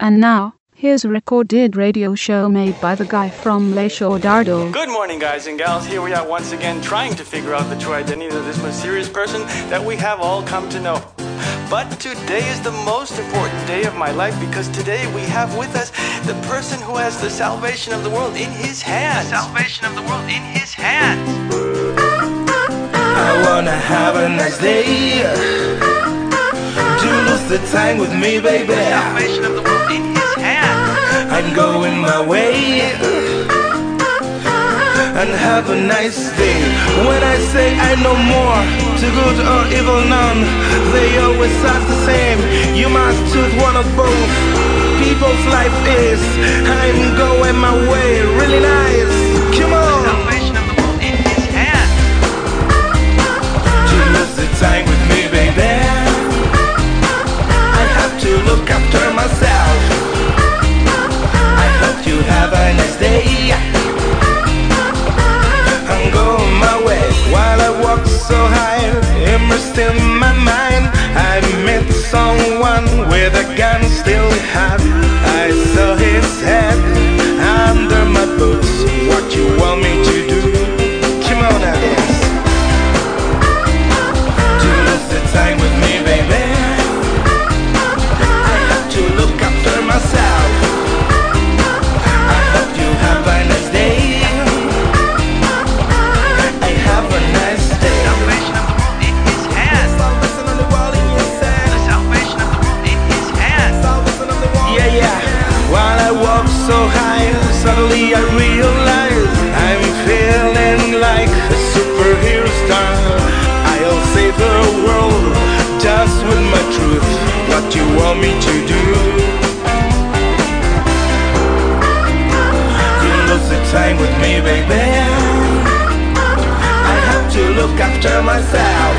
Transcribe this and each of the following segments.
And now, here's a recorded radio show made by the guy from Le Show Dardo. Good morning, guys and gals. Here we are once again trying to figure out the true identity of this mysterious person that we have all come to know. But today is the most important day of my life because today we have with us the person who has the salvation of the world in his hands. The salvation of the world in his hands. I wanna have a nice day. Do lose the time with me, baby. The salvation of the world in his hands. I'm going my way and have a nice day. When I say I know more, to good or evil none, they always ask the same. You must choose one of both. People's life is I'm going my way, really nice. Come The on, salvation of the world in his hands. to lose the time me, baby. I have to look after myself.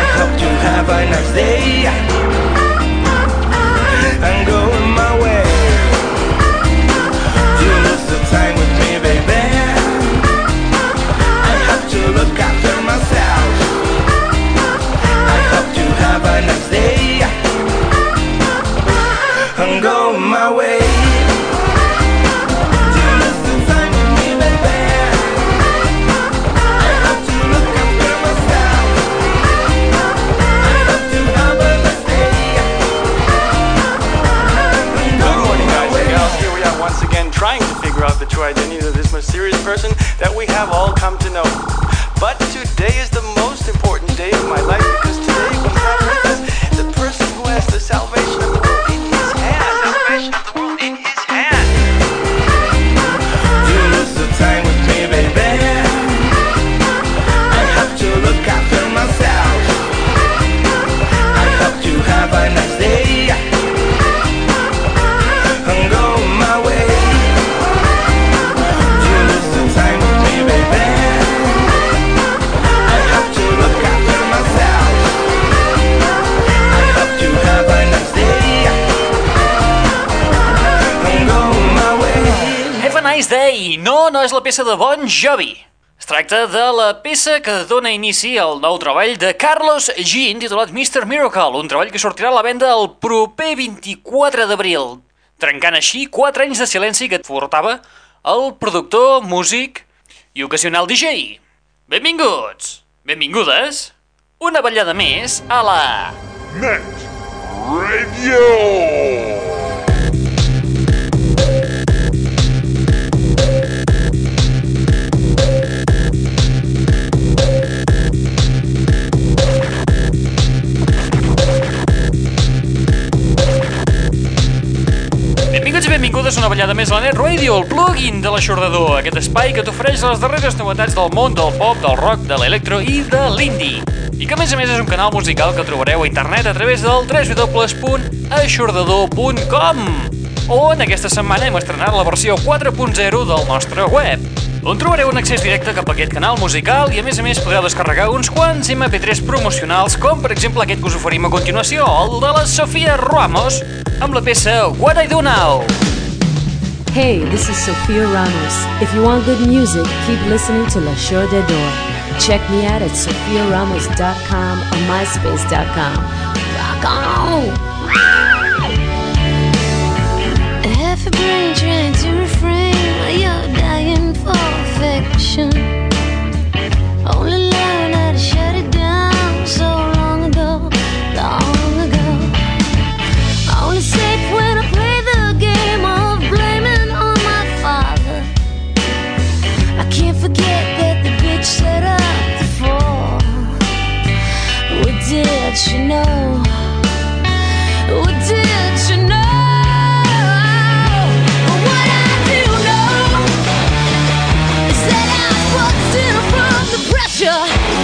I hope you have a nice day. The true identity of this mysterious person that we have all come to know. But today is the most important day of my life és la peça de Bon Jovi. Es tracta de la peça que dona inici al nou treball de Carlos G, intitulat Mr. Miracle, un treball que sortirà a la venda el proper 24 d'abril, trencant així 4 anys de silenci que portava el productor, músic i ocasional DJ. Benvinguts! Benvingudes! Una ballada més a la... Net Radio. Benvingudes a una ballada més a la Net Radio, el plugin de l'aixordador, aquest espai que t'ofereix les darreres novetats del món del pop, del rock, de l'electro i de l'indie. I que a més a més és un canal musical que trobareu a internet a través del www.aixordador.com on aquesta setmana hem estrenat la versió 4.0 del nostre web on trobareu un accés directe cap a aquest canal musical i a més a més podreu descarregar uns quants MP3 promocionals com per exemple aquest que us oferim a continuació, el de la Sofia Ramos amb la peça What I Do Now. Hey, this is Sophia Ramos. If you want good music, keep listening to La Show de Door. Check me out at sophiaramos.com or myspace.com. Rock on! ocean picture.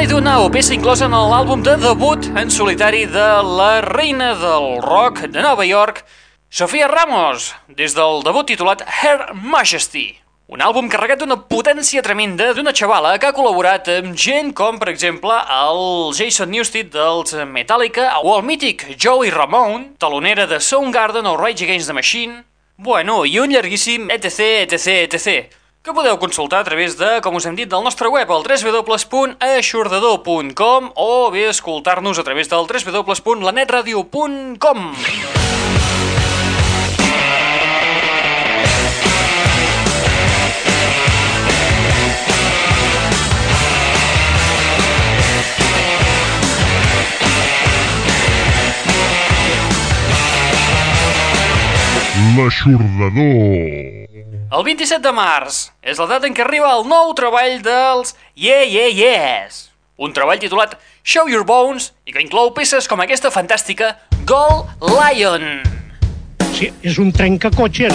I Do Now, peça inclosa en l'àlbum de debut en solitari de la reina del rock de Nova York, Sofia Ramos, des del debut titulat Her Majesty. Un àlbum carregat d'una potència tremenda d'una xavala que ha col·laborat amb gent com, per exemple, el Jason Newsted dels Metallica o el mític Joey Ramone, talonera de Soundgarden o Rage Against the Machine, bueno, i un llarguíssim etc, etc, etc, que podeu consultar a través de, com us hem dit, del nostre web, el www.aixordador.com o bé escoltar-nos a través del www.lanetradio.com. L'aixordador. El 27 de març és la data en què arriba el nou treball dels Yeah Yeah Yes. Un treball titulat Show Your Bones i que inclou peces com aquesta fantàstica Gold Lion. Sí, és un trencacotxes.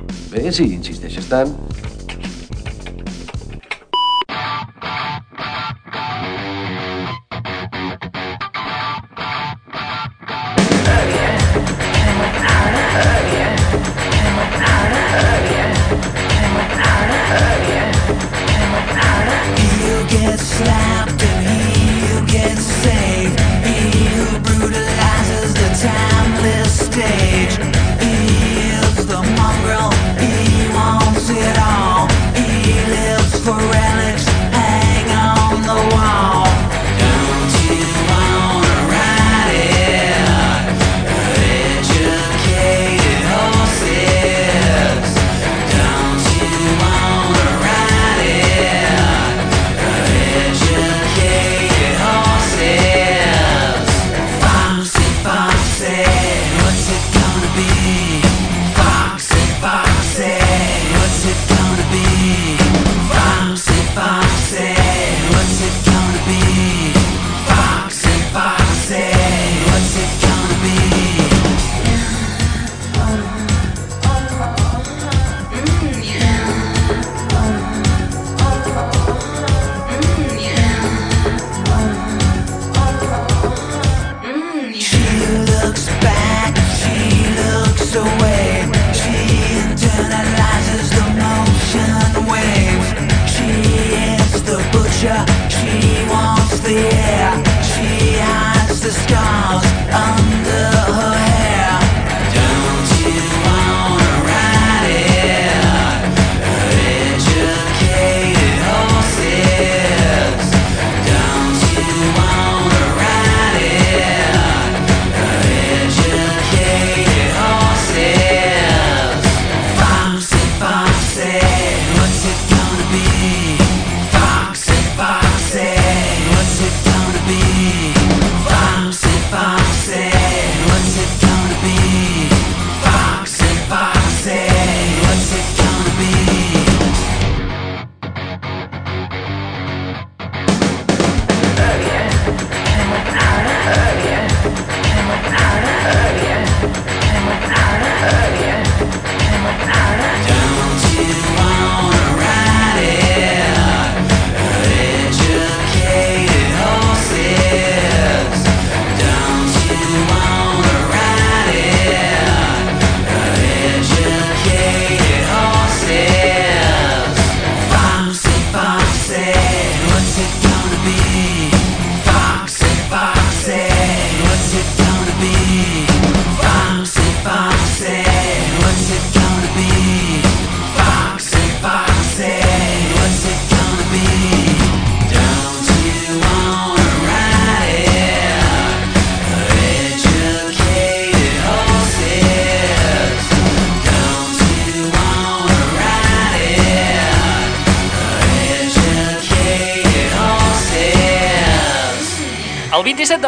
Bé, si insisteixes tant...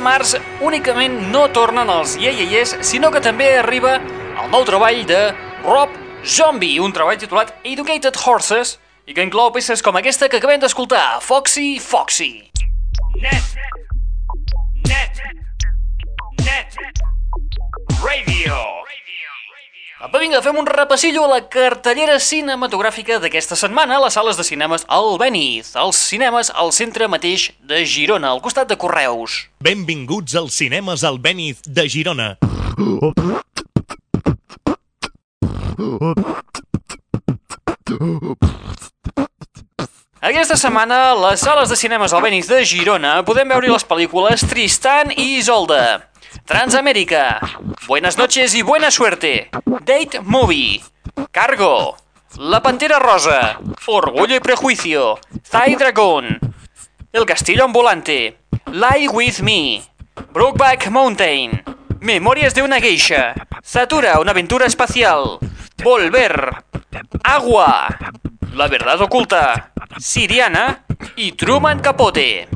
març únicament no tornen els ieieies, sinó que també arriba el nou treball de Rob Zombie, un treball titulat Educated Horses, i que inclou peces com aquesta que acabem d'escoltar, Foxy Foxy. Net. Net. Net. Radio. Apa, vinga, fem un repassillo a la cartellera cinematogràfica d'aquesta setmana a les sales de cinemes al Beniz, als cinemes al centre mateix de Girona, al costat de Correus. Benvinguts als cinemes al Beniz de Girona. Aquesta setmana, a les sales de cinemes al Beniz de Girona podem veure les pel·lícules Tristan i Isolda, Transamérica, Buenas noches y buena suerte, Date Movie, Cargo, La Pantera Rosa, Orgullo y Prejuicio, Thai Dragon, El Castillo Ambulante, Lie With Me, Brokeback Mountain, Memorias de una Geisha, Zatura, una aventura espacial, Volver, Agua, La Verdad Oculta, Siriana i Truman Capote.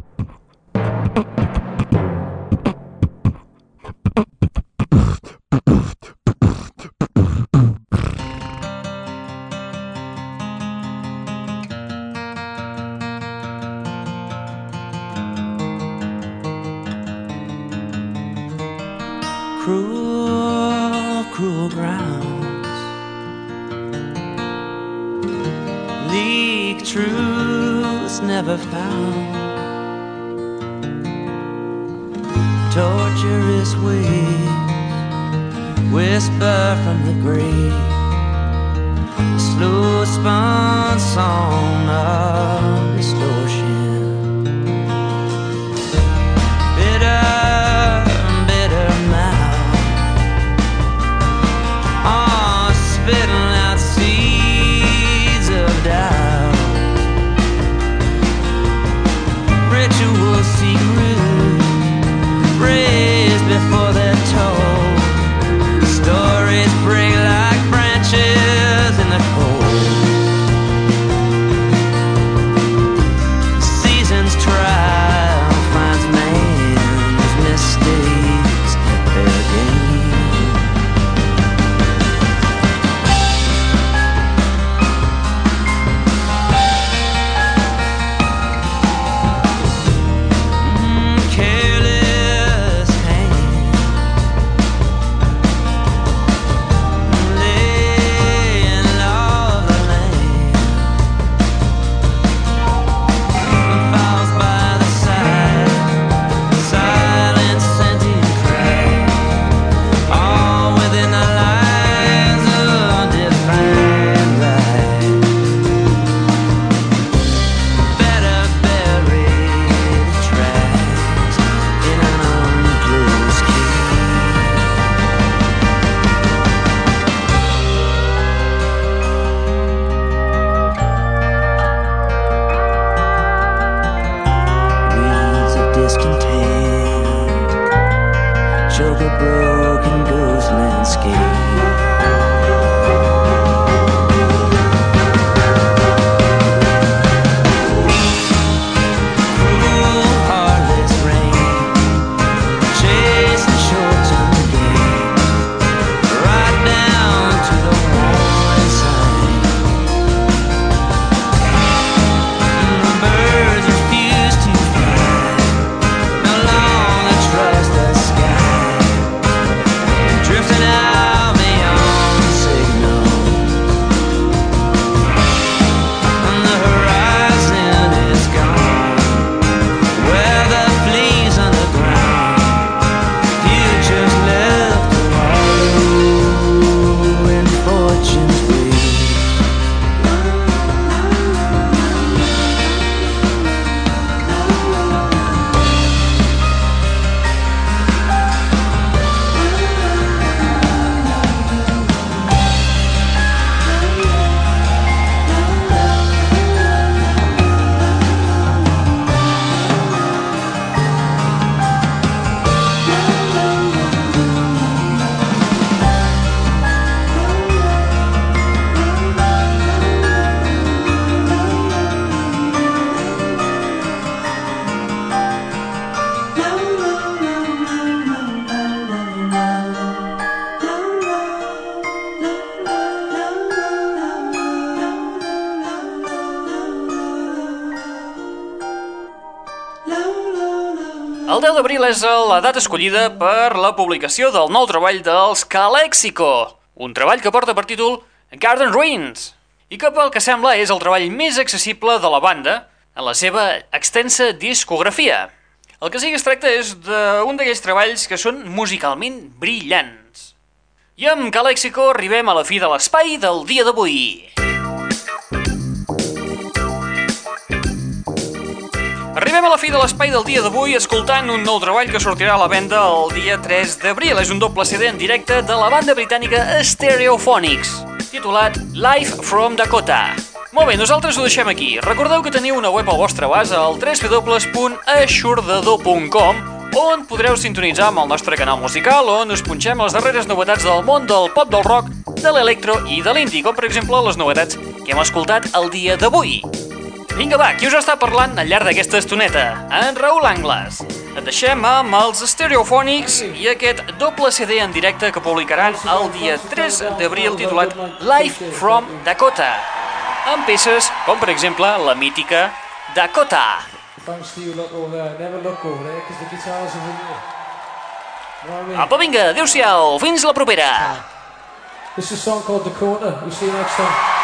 Cruel, cruel grounds. Leak truths never found. Torturous waves whisper from the grave. A slow spun song of distortion. El 10 d'abril és la data escollida per la publicació del nou treball dels Calexico, un treball que porta per títol Garden Ruins, i que pel que sembla és el treball més accessible de la banda en la seva extensa discografia. El que sí que es tracta és d'un d'aquells treballs que són musicalment brillants. I amb Calexico arribem a la fi de l'espai del dia d'avui. Arribem a la fi de l'espai del dia d'avui escoltant un nou treball que sortirà a la venda el dia 3 d'abril. És un doble CD en directe de la banda britànica Stereophonics, titulat Live from Dakota. Molt bé, nosaltres ho deixem aquí. Recordeu que teniu una web al vostre abast al www.aixordador.com on podreu sintonitzar amb el nostre canal musical on us punxem les darreres novetats del món del pop del rock de l'electro i de l'indie, com per exemple les novetats que hem escoltat el dia d'avui. Vinga va, qui us està parlant al llarg d'aquesta estoneta? En Raül Angles. Et deixem amb els Stereophonics i aquest doble CD en directe que publicaran el dia 3 d'abril titulat Live from Dakota, amb peces com per exemple la mítica Dakota. To you lot over there. Never look over there because the guitars are in there. Apa, vinga, adeu-siau, fins la propera. This is a song called Dakota. We'll see you next time.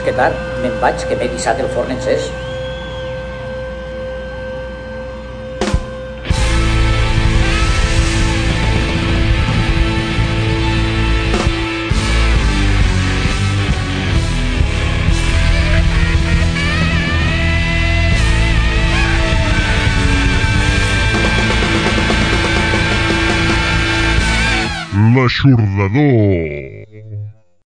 Collons, que tard. Me'n vaig, que m'he guisat el forn encès. L'aixordador.